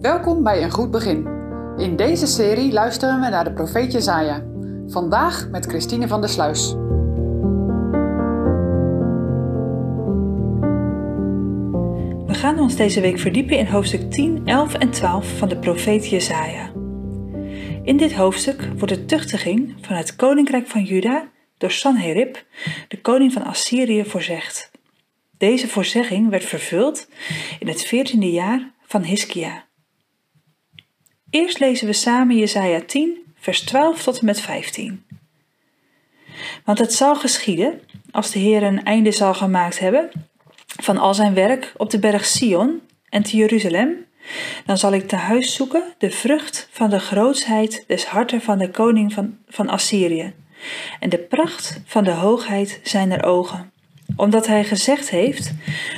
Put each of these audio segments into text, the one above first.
Welkom bij Een Goed Begin. In deze serie luisteren we naar de profeet Jezaja. Vandaag met Christine van der Sluis. We gaan ons deze week verdiepen in hoofdstuk 10, 11 en 12 van de profeet Jezaja. In dit hoofdstuk wordt de tuchtiging van het koninkrijk van Juda door Sanherib, de koning van Assyrië, voorzegd. Deze voorzegging werd vervuld in het veertiende jaar van Hiskia. Eerst lezen we samen Jesaja 10, vers 12 tot en met 15. Want het zal geschieden, als de Heer een einde zal gemaakt hebben van al zijn werk op de berg Sion en te Jeruzalem, dan zal ik te huis zoeken de vrucht van de grootsheid des harten van de koning van, van Assyrië en de pracht van de hoogheid zijner ogen. Omdat hij gezegd heeft,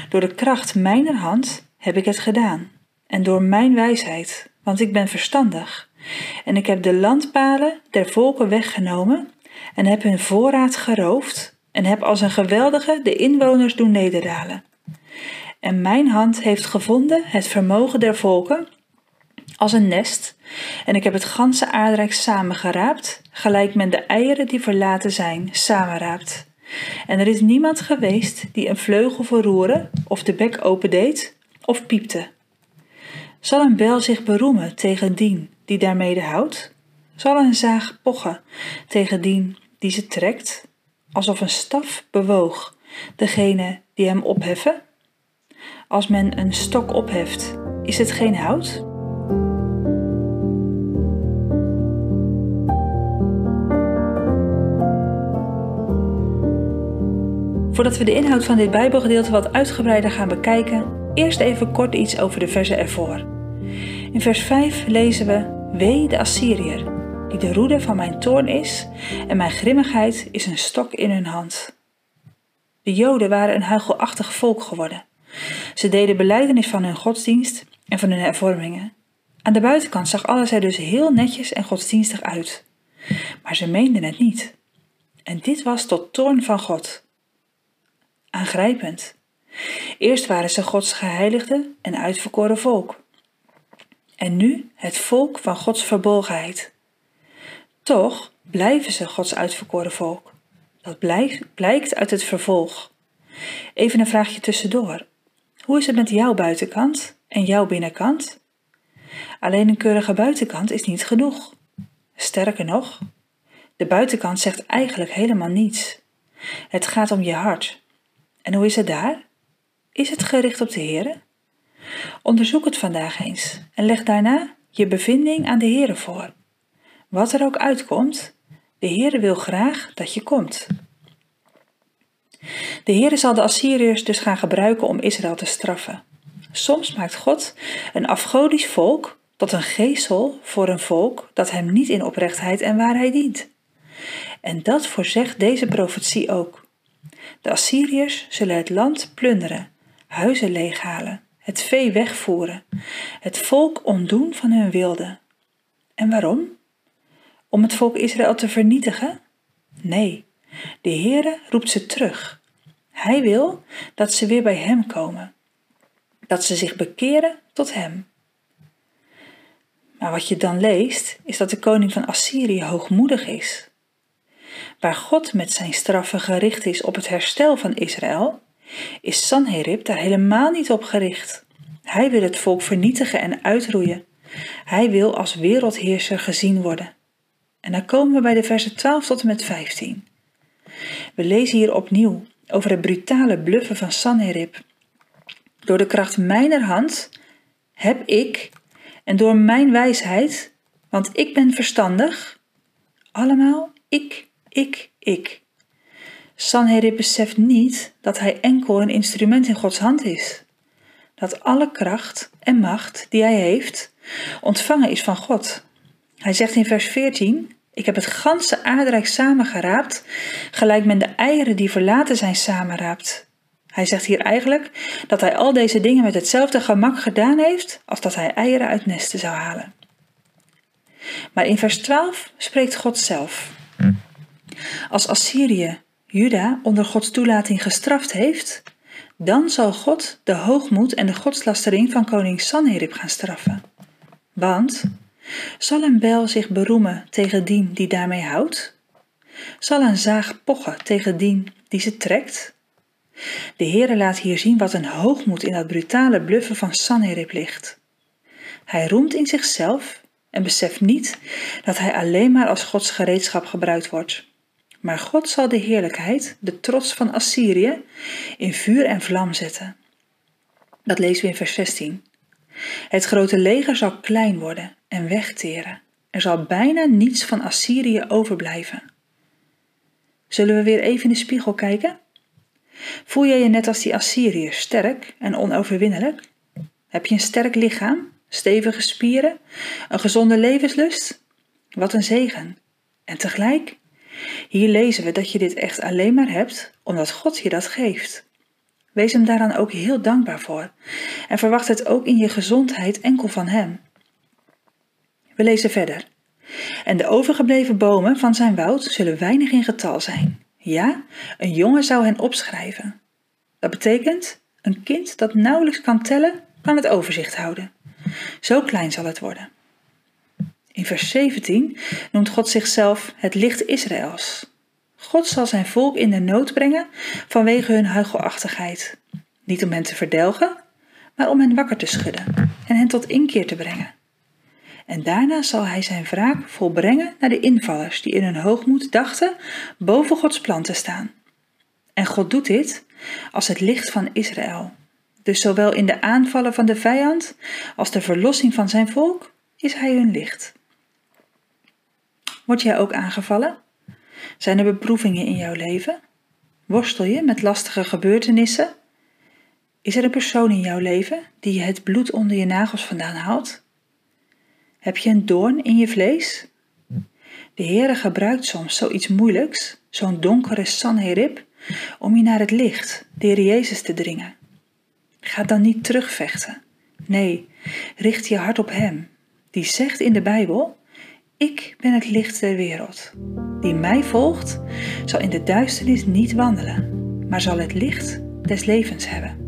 door de kracht mijner hand heb ik het gedaan en door mijn wijsheid, want ik ben verstandig. En ik heb de landpalen der volken weggenomen en heb hun voorraad geroofd en heb als een geweldige de inwoners doen nederdalen. En mijn hand heeft gevonden het vermogen der volken als een nest, en ik heb het ganse aardrijk samengeraapt, gelijk men de eieren die verlaten zijn samenraapt. En er is niemand geweest die een vleugel verroeren, of de bek opendeed, of piepte. Zal een bel zich beroemen tegen dien die daarmede houdt? Zal een zaag pochen tegen dien die ze trekt, alsof een staf bewoog degene die hem opheffen? Als men een stok opheft, is het geen hout? Voordat we de inhoud van dit Bijbelgedeelte wat uitgebreider gaan bekijken, eerst even kort iets over de versen ervoor. In vers 5 lezen we: Wee de Assyriër, die de roede van mijn toorn is, en mijn grimmigheid is een stok in hun hand. De Joden waren een huichelachtig volk geworden. Ze deden beleidenis van hun godsdienst en van hun hervormingen. Aan de buitenkant zag alles er dus heel netjes en godsdienstig uit. Maar ze meenden het niet. En dit was tot toorn van God. Aangrijpend. Eerst waren ze Gods geheiligde en uitverkoren volk. En nu het volk van Gods verbolgenheid. Toch blijven ze Gods uitverkoren volk. Dat blijkt uit het vervolg. Even een vraagje tussendoor. Hoe is het met jouw buitenkant en jouw binnenkant? Alleen een keurige buitenkant is niet genoeg. Sterker nog, de buitenkant zegt eigenlijk helemaal niets. Het gaat om je hart. En hoe is het daar? Is het gericht op de Heer? Onderzoek het vandaag eens en leg daarna je bevinding aan de Heer voor. Wat er ook uitkomt, de Heer wil graag dat je komt. De Heer zal de Assyriërs dus gaan gebruiken om Israël te straffen. Soms maakt God een afgodisch volk tot een geestel voor een volk dat hem niet in oprechtheid en waarheid dient. En dat voorzegt deze profetie ook. De Assyriërs zullen het land plunderen, huizen leeghalen, het vee wegvoeren, het volk ontdoen van hun wilde. En waarom? Om het volk Israël te vernietigen? Nee, de Heere roept ze terug. Hij wil dat ze weer bij Hem komen, dat ze zich bekeren tot Hem. Maar wat je dan leest, is dat de koning van Assyrië hoogmoedig is. Waar God met zijn straffen gericht is op het herstel van Israël, is Sanherib daar helemaal niet op gericht. Hij wil het volk vernietigen en uitroeien. Hij wil als wereldheerser gezien worden. En dan komen we bij de versen 12 tot en met 15. We lezen hier opnieuw over het brutale bluffen van Sanherib. Door de kracht mijner hand heb ik, en door mijn wijsheid, want ik ben verstandig, allemaal ik, ik, ik. Sanherib beseft niet dat hij enkel een instrument in Gods hand is. Dat alle kracht en macht die hij heeft, ontvangen is van God. Hij zegt in vers 14: Ik heb het ganse aardrijk samengeraapt, gelijk men de eieren die verlaten zijn samenraapt. Hij zegt hier eigenlijk dat hij al deze dingen met hetzelfde gemak gedaan heeft als dat hij eieren uit nesten zou halen. Maar in vers 12 spreekt God zelf. Als Assyrië Juda onder Gods toelating gestraft heeft, dan zal God de hoogmoed en de godslastering van koning Sanherib gaan straffen. Want zal een bijl zich beroemen tegen dien die daarmee houdt? Zal een zaag pochen tegen dien die ze trekt? De Heere laat hier zien wat een hoogmoed in dat brutale bluffen van Sanherib ligt. Hij roemt in zichzelf en beseft niet dat hij alleen maar als Gods gereedschap gebruikt wordt. Maar God zal de heerlijkheid, de trots van Assyrië, in vuur en vlam zetten. Dat lezen we in vers 16. Het grote leger zal klein worden en wegteren. Er zal bijna niets van Assyrië overblijven. Zullen we weer even in de spiegel kijken? Voel jij je net als die Assyriërs sterk en onoverwinnelijk? Heb je een sterk lichaam, stevige spieren, een gezonde levenslust? Wat een zegen. En tegelijk, hier lezen we dat je dit echt alleen maar hebt omdat God je dat geeft. Wees hem daaraan ook heel dankbaar voor en verwacht het ook in je gezondheid enkel van hem. We lezen verder. En de overgebleven bomen van zijn woud zullen weinig in getal zijn. Ja, een jongen zou hen opschrijven. Dat betekent, een kind dat nauwelijks kan tellen, kan het overzicht houden. Zo klein zal het worden. In vers 17 noemt God zichzelf het licht Israëls. God zal zijn volk in de nood brengen vanwege hun huichelachtigheid. Niet om hen te verdelgen, maar om hen wakker te schudden en hen tot inkeer te brengen. En daarna zal hij zijn wraak volbrengen naar de invallers die in hun hoogmoed dachten boven Gods plan te staan. En God doet dit als het licht van Israël. Dus zowel in de aanvallen van de vijand als de verlossing van zijn volk is hij hun licht. Word jij ook aangevallen? Zijn er beproevingen in jouw leven? Worstel je met lastige gebeurtenissen? Is er een persoon in jouw leven die je het bloed onder je nagels vandaan haalt? Heb je een doorn in je vlees? De Heere gebruikt soms zoiets moeilijks, zo'n donkere Sanherib, om je naar het licht, de Heer Jezus, te dringen. Ga dan niet terugvechten. Nee, richt je hart op Hem, die zegt in de Bijbel: Ik ben het licht der wereld. Die mij volgt, zal in de duisternis niet wandelen, maar zal het licht des levens hebben.